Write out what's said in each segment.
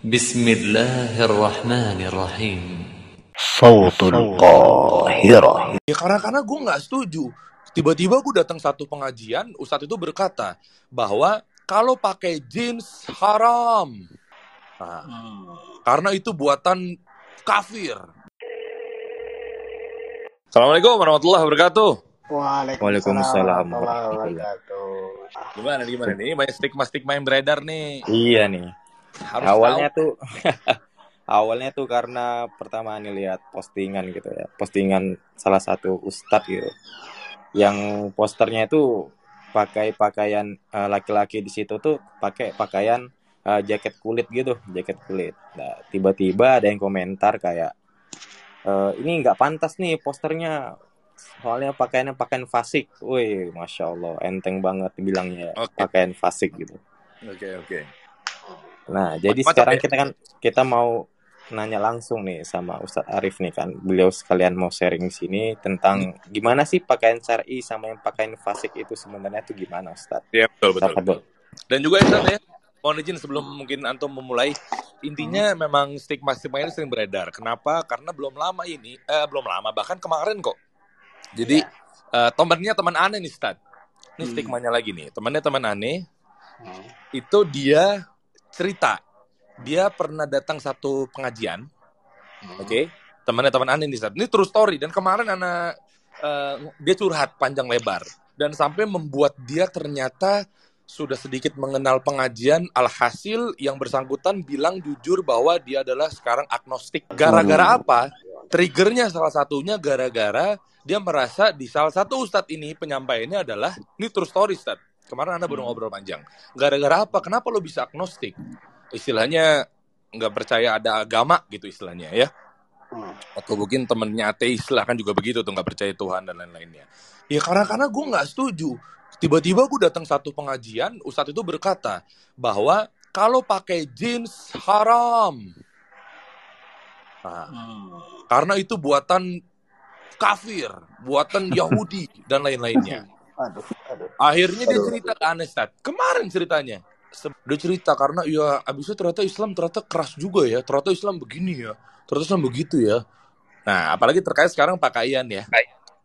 بسم الله الرحمن الرحيم صوت القاهرة Ya karena karena gue nggak setuju. Tiba-tiba gue datang satu pengajian, ustadz itu berkata bahwa kalau pakai jeans haram. Nah, karena itu buatan kafir. Assalamualaikum warahmatullahi wabarakatuh. Waalaikumsalam warahmatullahi warahmatullahi wabarakatuh. Gimana gimana nih? Ini banyak stigma-stigma yang beredar nih. Iya nih. Harus awalnya tahu. tuh awalnya tuh karena pertama nih lihat postingan gitu ya. Postingan salah satu ustadz gitu. Yang posternya itu pakai pakaian eh, laki-laki di situ tuh pakai pakaian eh, jaket kulit gitu, jaket kulit. Nah, tiba-tiba ada yang komentar kayak eh, ini nggak pantas nih posternya soalnya pakaiannya pakaian fasik. Wih, masya Allah, enteng banget bilangnya Oke. pakaian fasik gitu. Oke oke. Nah, jadi Mantap sekarang ya. kita kan kita mau nanya langsung nih sama Ustadz Arif nih kan. Beliau sekalian mau sharing di sini tentang gimana sih pakaian syar'i sama yang pakaian fasik itu sebenarnya itu gimana Ustadz? Iya betul betul. Tafadol. Dan juga Ustaz ya, mohon izin sebelum mungkin antum memulai, intinya memang stigma-stigma ini sering beredar. Kenapa? Karena belum lama ini, eh, belum lama bahkan kemarin kok. Jadi eh, temannya teman aneh nih Ustaz. Ini Hmm. stigmanya lagi nih. Temannya teman aneh Hmm. itu dia cerita. Dia pernah datang satu pengajian, oke? Temannya teman aneh nih. Ini true story. Dan kemarin anak eh, dia curhat panjang lebar. Dan sampai membuat dia ternyata sudah sedikit mengenal pengajian alhasil yang bersangkutan bilang jujur bahwa dia adalah sekarang agnostik. Gara-gara apa? Triggernya salah satunya gara-gara dia merasa di salah satu ustadz ini penyampaiannya adalah ini true story ustadz kemarin anda baru ngobrol panjang. Gara-gara apa? Kenapa lo bisa agnostik? Istilahnya nggak percaya ada agama gitu istilahnya ya? Hmm. atau mungkin temennya ateis lah kan juga begitu tuh nggak percaya Tuhan dan lain-lainnya. Ya karena karena gue nggak setuju. Tiba-tiba gue datang satu pengajian ustadz itu berkata bahwa kalau pakai jeans haram. Nah, Hmm. karena itu buatan kafir buatan Yahudi dan lain-lainnya Aduh, aduh. akhirnya dia Aduh. cerita ke Anestat kemarin ceritanya dia cerita karena ya abis itu ternyata Islam ternyata keras juga ya ternyata Islam begini ya ternyata Islam begitu ya nah apalagi terkait sekarang pakaian ya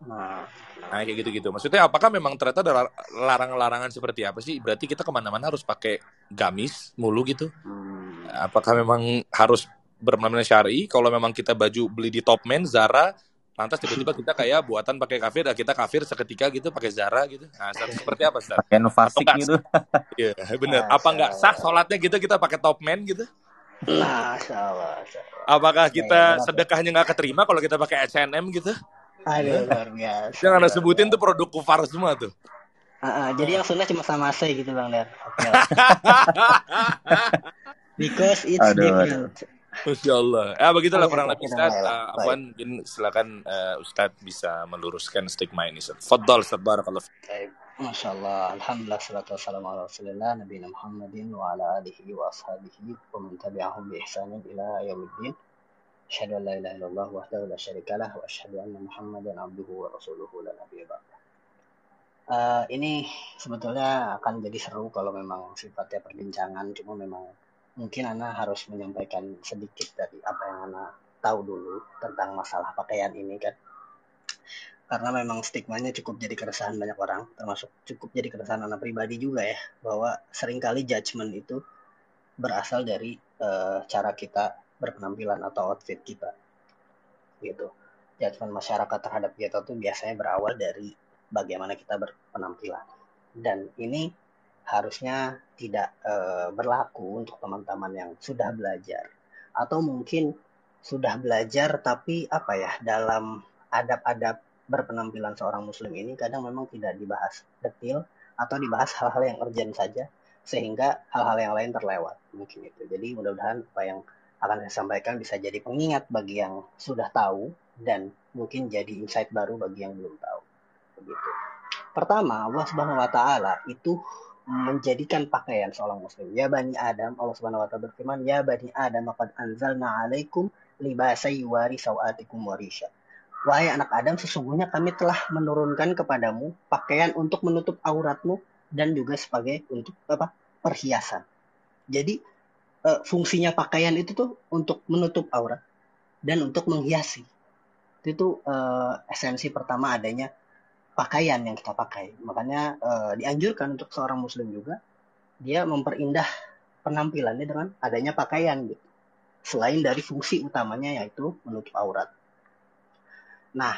Nah, Nah, kayak gitu-gitu. Maksudnya apakah memang ternyata ada lar- larangan-larangan seperti apa sih? Berarti kita ke mana-mana harus pakai gamis mulu gitu? hmm. Apakah memang harus benar-benar syari? Kalau memang kita baju beli di Topman, Zara, lantas tiba-tiba kita kayak buatan pakai kafir, dan kita kafir seketika gitu pakai Zara gitu. Nah, seperti apa, Ustaz? Pakaian fasik enggak? gitu. Iya, bener. Apa nggak sah sholatnya gitu kita pakai Topman gitu? Masya Allah. Apakah Ya, kita kenapa? sedekahnya nggak keterima kalau kita pakai H&M gitu? Aduh, luar biasa. Yang anda sebutin tuh produk kufar semua tuh. Ah, ah, jadi yang sunnah cuma sama saya gitu Bang Der. Oke. Because it's Aduh, different. Masya Allah. Ya begitulah Oke, kurang lebih Ustaz. Uh. Afwan, mungkin silakan uh, Ustaz bisa meluruskan stigma ini Ustaz. Fadol Ustaz Barakallah. Baik. Masya Allah. Alhamdulillah. Salatu wassalamu ala rasulillah. Nabi Muhammadin wa ala alihi wa ashabihi wa man tabi'ahum bi ihsanin ila yaumiddin. Asyhadu an la ilaha illallah wahdahu la syarika lah wa asyhadu anna Muhammadan abduhu wa rasuluhu la nabiyya ba'dah. Eh, ini sebetulnya akan jadi seru kalau memang sifatnya perbincangan, cuma memang mungkin Ana harus menyampaikan sedikit dari apa yang Ana tahu dulu tentang masalah pakaian ini kan. Karena memang stigmanya cukup jadi keresahan banyak orang, termasuk cukup jadi keresahan Ana pribadi juga ya, bahwa sering kali judgement itu berasal dari eh, cara kita berpenampilan atau outfit kita gitu. Judgement masyarakat terhadap kita tuh biasanya berawal dari bagaimana kita berpenampilan. Dan ini harusnya tidak eh, berlaku untuk teman-teman yang sudah belajar atau mungkin sudah belajar tapi apa ya dalam adab-adab berpenampilan seorang muslim ini kadang memang tidak dibahas detil atau dibahas hal-hal yang urgent saja sehingga hal-hal yang lain terlewat mungkin itu. Jadi mudah-mudahan apa yang akan saya sampaikan bisa jadi pengingat bagi yang sudah tahu dan mungkin jadi insight baru bagi yang belum tahu. Begitu. Pertama, Allah Subhanahu wa taala itu menjadikan pakaian seorang muslim. Ya bani Adam, Allah Subhanahu wa taala berfirman, "Ya bani Adam, qad anzalna 'alaikum libasai yuwari sawatikum warisha." Wahai anak Adam, sesungguhnya kami telah menurunkan kepadamu pakaian untuk menutup auratmu dan juga sebagai untuk apa? perhiasan. Jadi eh, fungsinya pakaian itu tuh untuk menutup aurat dan untuk menghiasi. Itu eh, esensi pertama adanya pakaian yang kita pakai. Makanya eh, dianjurkan untuk seorang muslim juga dia memperindah penampilannya dengan adanya pakaian gitu. Selain dari fungsi utamanya yaitu menutup aurat. Nah,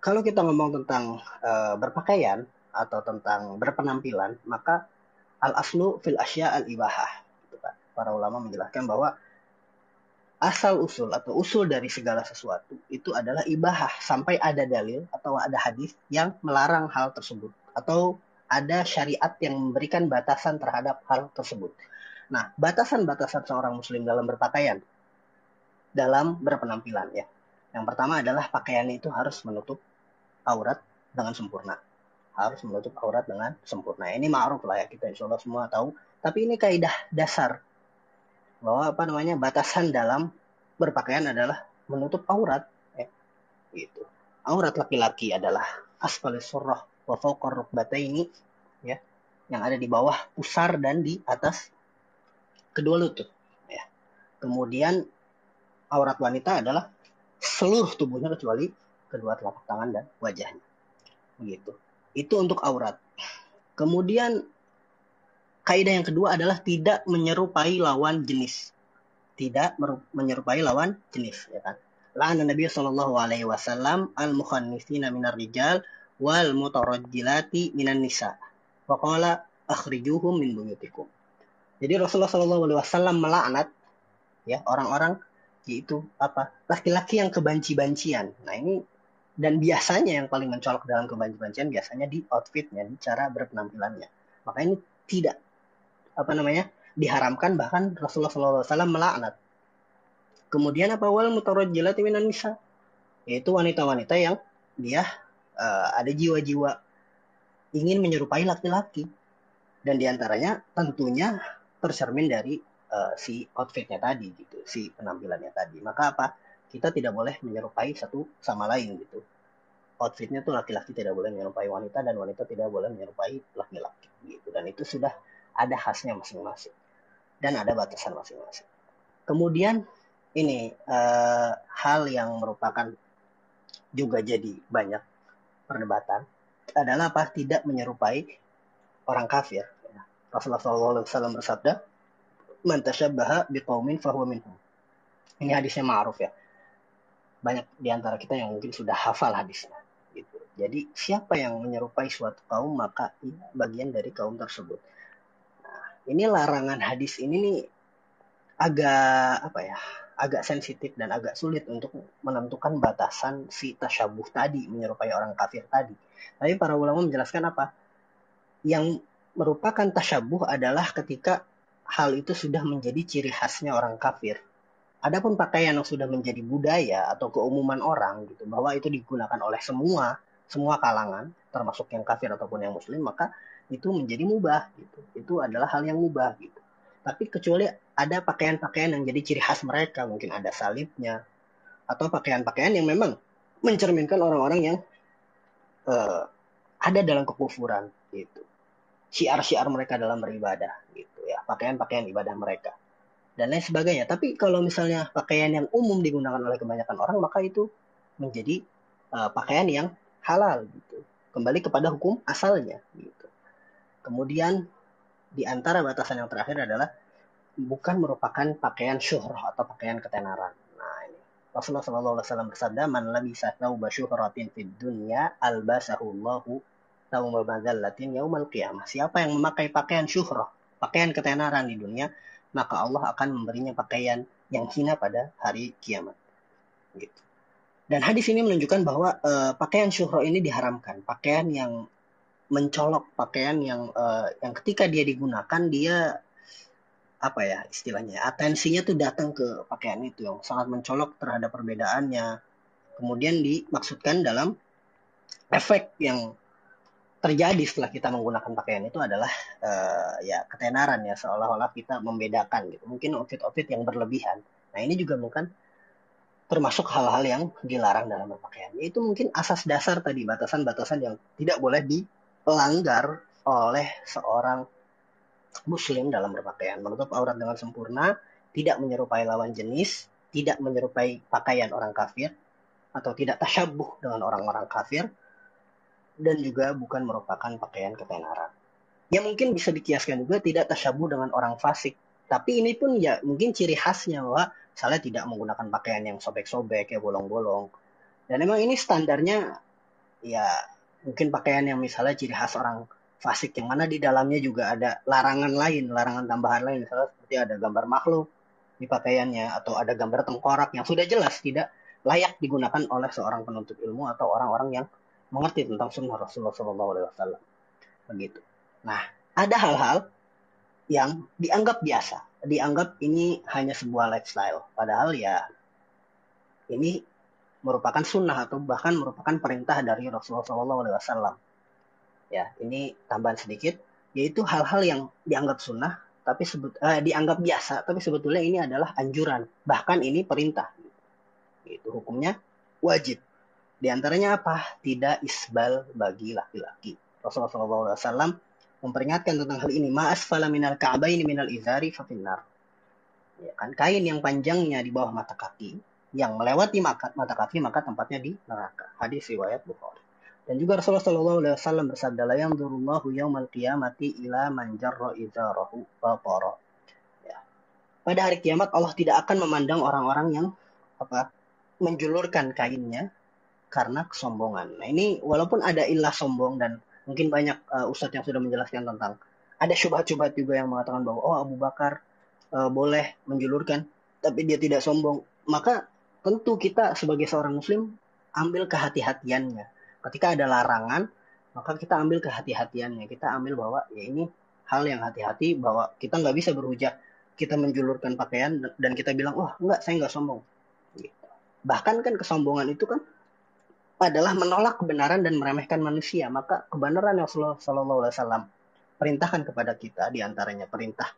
kalau kita ngomong tentang eh, berpakaian atau tentang berpenampilan, maka al aslu fil asya al ibahah. Gitu. Para ulama menjelaskan bahwa asal usul atau usul dari segala sesuatu itu adalah ibahah sampai ada dalil atau ada hadis yang melarang hal tersebut atau ada syariat yang memberikan batasan terhadap hal tersebut. Nah, batasan-batasan seorang muslim dalam berpakaian dalam berpenampilan ya. Yang pertama adalah pakaian itu harus menutup aurat dengan sempurna. Harus menutup aurat dengan sempurna. Ini ma'ruf lah ya kita insya Allah semua tahu. Tapi ini kaidah dasar bahwa apa namanya batasan dalam berpakaian adalah menutup aurat. Ya. Gitu. Aurat laki-laki adalah asfalis surah wa fawqar ini ya yang ada di bawah pusar dan di atas kedua lutut ya. Kemudian aurat wanita adalah seluruh tubuhnya kecuali kedua telapak tangan dan wajahnya. Begitu. Itu untuk aurat. Kemudian kaidah yang kedua adalah tidak menyerupai lawan jenis. Tidak menyerupai lawan jenis, ya kan? La'ana Nabi sallallahu alaihi wasallam al-mukhannithina minar rijal wal mutarajjilati minan nisa. Wa qala akhrijuhum min buyutikum. Jadi Rasulullah sallallahu alaihi wasallam melaknat ya orang-orang yaitu apa? Laki-laki yang kebanci-bancian. Nah, ini dan biasanya yang paling mencolok dalam kebanci-bancian biasanya di outfitnya, di cara berpenampilannya. Maka ini tidak apa namanya diharamkan bahkan Rasulullah SAW melaknat. Kemudian apa wal mutarajjilat minan nisa yaitu wanita-wanita yang dia uh, ada jiwa-jiwa ingin menyerupai laki-laki dan di antaranya tentunya tercermin dari uh, si outfitnya tadi gitu, si penampilannya tadi. Maka apa? Kita tidak boleh menyerupai satu sama lain gitu. Outfitnya tuh laki-laki tidak boleh menyerupai wanita dan wanita tidak boleh menyerupai laki-laki gitu. Dan itu sudah ada khasnya masing-masing dan ada batasan masing-masing. Kemudian ini uh, hal yang merupakan juga jadi banyak perdebatan adalah apa tidak menyerupai orang kafir. Rasulullah SAW bersabda, "Man tashabbaha biqaumin fahuwa minhum." Ini hadisnya ma'ruf ya. Banyak di antara kita yang mungkin sudah hafal hadisnya. Gitu. Jadi siapa yang menyerupai suatu kaum maka ia bagian dari kaum tersebut ini larangan hadis ini nih agak apa ya agak sensitif dan agak sulit untuk menentukan batasan si tasyabuh tadi menyerupai orang kafir tadi. Tapi para ulama menjelaskan apa? Yang merupakan tasyabuh adalah ketika hal itu sudah menjadi ciri khasnya orang kafir. Adapun pakaian yang sudah menjadi budaya atau keumuman orang gitu bahwa itu digunakan oleh semua semua kalangan termasuk yang kafir ataupun yang muslim maka itu menjadi mubah gitu. Itu adalah hal yang mubah gitu. Tapi kecuali ada pakaian-pakaian yang jadi ciri khas mereka, mungkin ada salibnya atau pakaian-pakaian yang memang mencerminkan orang-orang yang uh, ada dalam kekufuran gitu. Syiar-syiar mereka dalam beribadah gitu ya, pakaian-pakaian ibadah mereka dan lain sebagainya. Tapi kalau misalnya pakaian yang umum digunakan oleh kebanyakan orang, maka itu menjadi uh, pakaian yang halal gitu. Kembali kepada hukum asalnya gitu. Kemudian di antara batasan yang terakhir adalah bukan merupakan pakaian syuhrah atau pakaian ketenaran. Nah ini Rasulullah SAW bersabda, "Man labisa thawba syuhratin fid dunya albasahu Allahu thawba madzallatin yaumal qiyamah." Siapa yang memakai pakaian syuhrah, pakaian ketenaran di dunia, maka Allah akan memberinya pakaian yang hina pada hari kiamat. Gitu. Dan hadis ini menunjukkan bahwa uh, pakaian syuhro ini diharamkan, pakaian yang mencolok pakaian yang uh, yang ketika dia digunakan dia apa ya istilahnya atensinya tuh datang ke pakaian itu yang sangat mencolok terhadap perbedaannya. Kemudian dimaksudkan dalam efek yang terjadi setelah kita menggunakan pakaian itu adalah uh, ya ketenaran ya seolah-olah kita membedakan gitu. Mungkin outfit-outfit yang berlebihan. Nah ini juga bukan termasuk hal-hal yang dilarang dalam berpakaian. Itu mungkin asas dasar tadi batasan-batasan yang tidak boleh di langgar oleh seorang muslim dalam berpakaian. Menutup aurat dengan sempurna, tidak menyerupai lawan jenis, tidak menyerupai pakaian orang kafir, atau tidak tasyabuh dengan orang-orang kafir, dan juga bukan merupakan pakaian ketenaran. Ya mungkin bisa dikiaskan juga tidak tasyabuh dengan orang fasik. Tapi ini pun ya mungkin ciri khasnya bahwa misalnya tidak menggunakan pakaian yang sobek-sobek ya bolong-bolong. Dan memang ini standarnya ya mungkin pakaian yang misalnya ciri khas orang fasik yang mana di dalamnya juga ada larangan lain, larangan tambahan lain misalnya seperti ada gambar makhluk di pakaiannya atau ada gambar tengkorak yang sudah jelas tidak layak digunakan oleh seorang penuntut ilmu atau orang-orang yang mengerti tentang sunnah Rasulullah SAW. Begitu. Nah, ada hal-hal yang dianggap biasa, dianggap ini hanya sebuah lifestyle. Padahal ya ini merupakan sunnah atau bahkan merupakan perintah dari Rasulullah SAW. Ya, ini tambahan sedikit, yaitu hal-hal yang dianggap sunnah tapi sebut eh, dianggap biasa, tapi sebetulnya ini adalah anjuran, bahkan ini perintah. Itu hukumnya wajib. Di antaranya apa? Tidak isbal bagi laki-laki. Rasulullah SAW memperingatkan tentang hal ini. Ma'as fala minal ka'baini minal izari fafinnar. Ya kan, kain yang panjangnya di bawah mata kaki, yang melewati mata, mata kaki maka tempatnya di neraka. Hadis riwayat Bukhari. Dan juga Rasulullah Shallallahu Alaihi Wasallam bersabda, "La yanzurullahu yaumal qiyamati ila man jarra izarahu fatara." Ya. Pada hari kiamat Allah tidak akan memandang orang-orang yang apa menjulurkan kainnya karena kesombongan. Nah ini walaupun ada ilah sombong dan mungkin banyak uh, ustadz yang sudah menjelaskan tentang ada syubhat-syubhat juga yang mengatakan bahwa oh Abu Bakar uh, boleh menjulurkan tapi dia tidak sombong maka tentu kita sebagai seorang muslim ambil kehati-hatiannya ketika ada larangan maka kita ambil kehati-hatiannya kita ambil bahwa ya ini hal yang hati-hati bahwa kita nggak bisa berhujah kita menjulurkan pakaian dan kita bilang wah oh, enggak saya nggak sombong gitu. bahkan kan kesombongan itu kan adalah menolak kebenaran dan meremehkan manusia. Maka kebenaran yang Rasulullah Wasallam perintahkan kepada kita, di antaranya perintah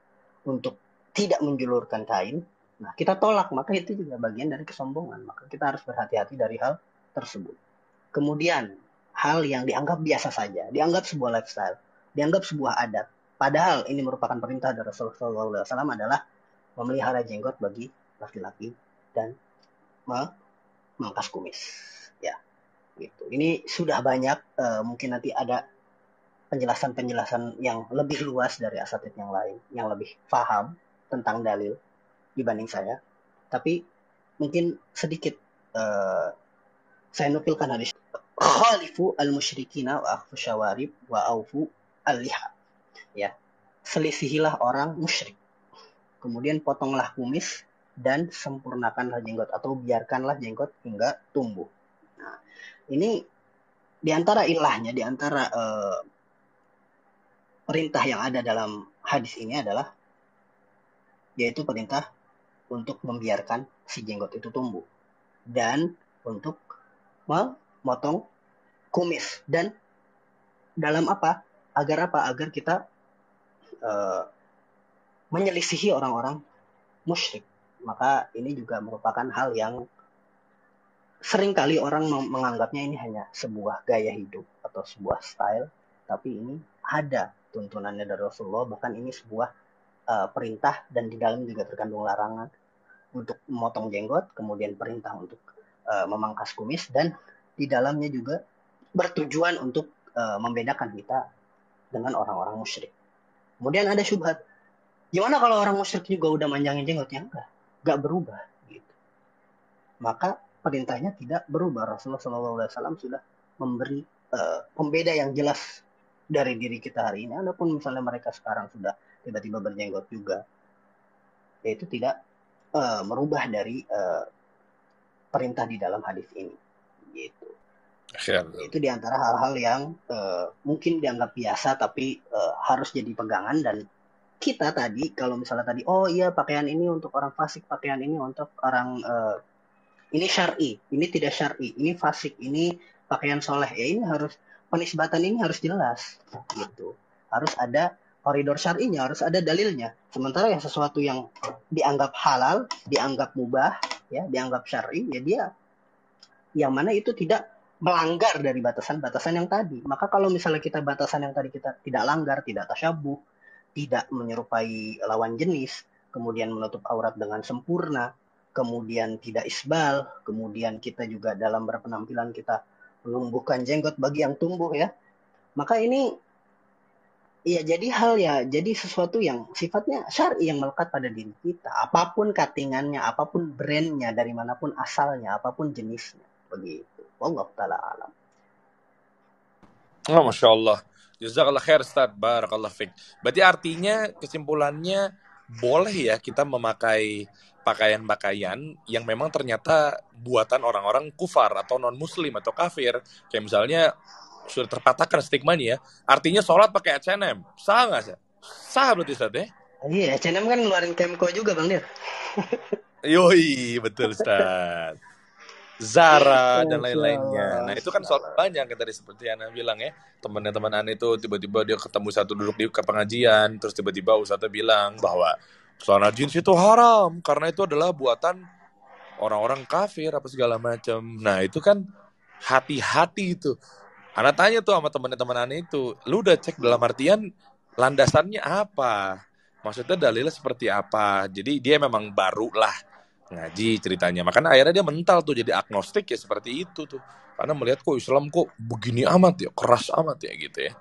untuk tidak menjulurkan kain. Nah, kita tolak, maka itu juga bagian dari kesombongan. Maka kita harus berhati-hati dari hal tersebut. Kemudian, hal yang dianggap biasa saja, dianggap sebuah lifestyle, dianggap sebuah adat. Padahal ini merupakan perintah dari Rasulullah SAW adalah memelihara jenggot bagi laki-laki dan memangkas kumis gitu. Ini sudah banyak, uh, mungkin nanti ada penjelasan-penjelasan yang lebih luas dari asatid yang lain, yang lebih paham tentang dalil dibanding saya. Tapi mungkin sedikit uh, saya nukilkan hadis. Khalifu al musyrikina wa akhfu syawarib wa aufu al liha ya selisihilah orang musyrik. Kemudian potonglah kumis dan sempurnakanlah jenggot atau biarkanlah jenggot hingga tumbuh. Ini di antara ilahnya, di antara uh, perintah yang ada dalam hadis ini adalah yaitu perintah untuk membiarkan si jenggot itu tumbuh. Dan untuk memotong kumis. Dan dalam apa? Agar apa? Agar kita uh, menyelisihi orang-orang musyrik. Maka ini juga merupakan hal yang sering kali orang menganggapnya ini hanya sebuah gaya hidup atau sebuah style, tapi ini ada tuntunannya dari Rasulullah, bahkan ini sebuah uh, perintah dan di dalam juga terkandung larangan untuk memotong jenggot, kemudian perintah untuk uh, memangkas kumis dan di dalamnya juga bertujuan untuk uh, membedakan kita dengan orang-orang musyrik. Kemudian ada syubhat, gimana kalau orang musyrik juga udah manjangin jenggotnya? Enggak, enggak berubah gitu. Maka perintahnya tidak berubah. Rasulullah SAW sudah memberi uh, pembeda yang jelas dari diri kita hari ini. Adapun misalnya mereka sekarang sudah tiba-tiba berjenggot juga, yaitu tidak uh, merubah dari uh, perintah di dalam hadis ini. Gitu. Itu di antara hal-hal yang uh, mungkin dianggap biasa tapi uh, harus jadi pegangan dan kita tadi kalau misalnya tadi oh iya pakaian ini untuk orang fasik, pakaian ini untuk orang uh, ini syar'i, ini tidak syar'i, ini fasik, ini pakaian soleh. Ya ini harus penisbatan ini harus jelas gitu. Harus ada koridor syar'inya, harus ada dalilnya. Sementara yang sesuatu yang dianggap halal, dianggap mubah, ya, dianggap syar'i, ya dia yang mana itu tidak melanggar dari batasan-batasan yang tadi. Maka kalau misalnya kita batasan yang tadi kita tidak langgar, tidak tasyabuh, tidak menyerupai lawan jenis, kemudian menutup aurat dengan sempurna, kemudian tidak isbal, kemudian kita juga dalam berpenampilan kita menumbuhkan jenggot bagi yang tumbuh ya. Maka ini Iya, jadi hal ya, jadi sesuatu yang sifatnya syar'i yang melekat pada diri kita. Apa pun cuttingannya, apa pun brandnya, dari mana pun asalnya, apa pun jenisnya, begitu. Allah taala alam. Oh, masya Allah. Jazakallah khair Ustaz. Barakallah fiqh. Berarti artinya kesimpulannya boleh ya kita memakai pakaian-pakaian yang memang ternyata buatan orang-orang kufar atau non muslim atau kafir. Kayak misalnya sudah terpatahkan stigmanya ya. Artinya sholat pakai H&M. Sah nggak sih? Sah berarti Ustaz ya? Iya, H&M kan ngeluarin Kemko juga Bang Dir. Yoi, betul Ustaz. Zara dan lain-lainnya. Nah itu kan soal banyak yang tadi seperti Ana bilang ya. Temannya teman Ana itu tiba-tiba dia ketemu satu duduk di ke pengajian. Terus tiba-tiba Ustaznya bilang bahwa celana jeans itu haram. Karena itu adalah buatan orang-orang kafir apa segala macam. Nah itu kan hati-hati itu. Ana tanya tuh sama teman-teman Ana itu, lu udah cek dalam artian landasannya apa? Maksudnya dalilnya seperti apa? Jadi dia memang baru lah ngaji ceritanya. Makanya akhirnya dia mental tuh jadi agnostik ya seperti itu tuh. Karena melihat kok Islam kok begini amat ya, keras amat ya gitu ya.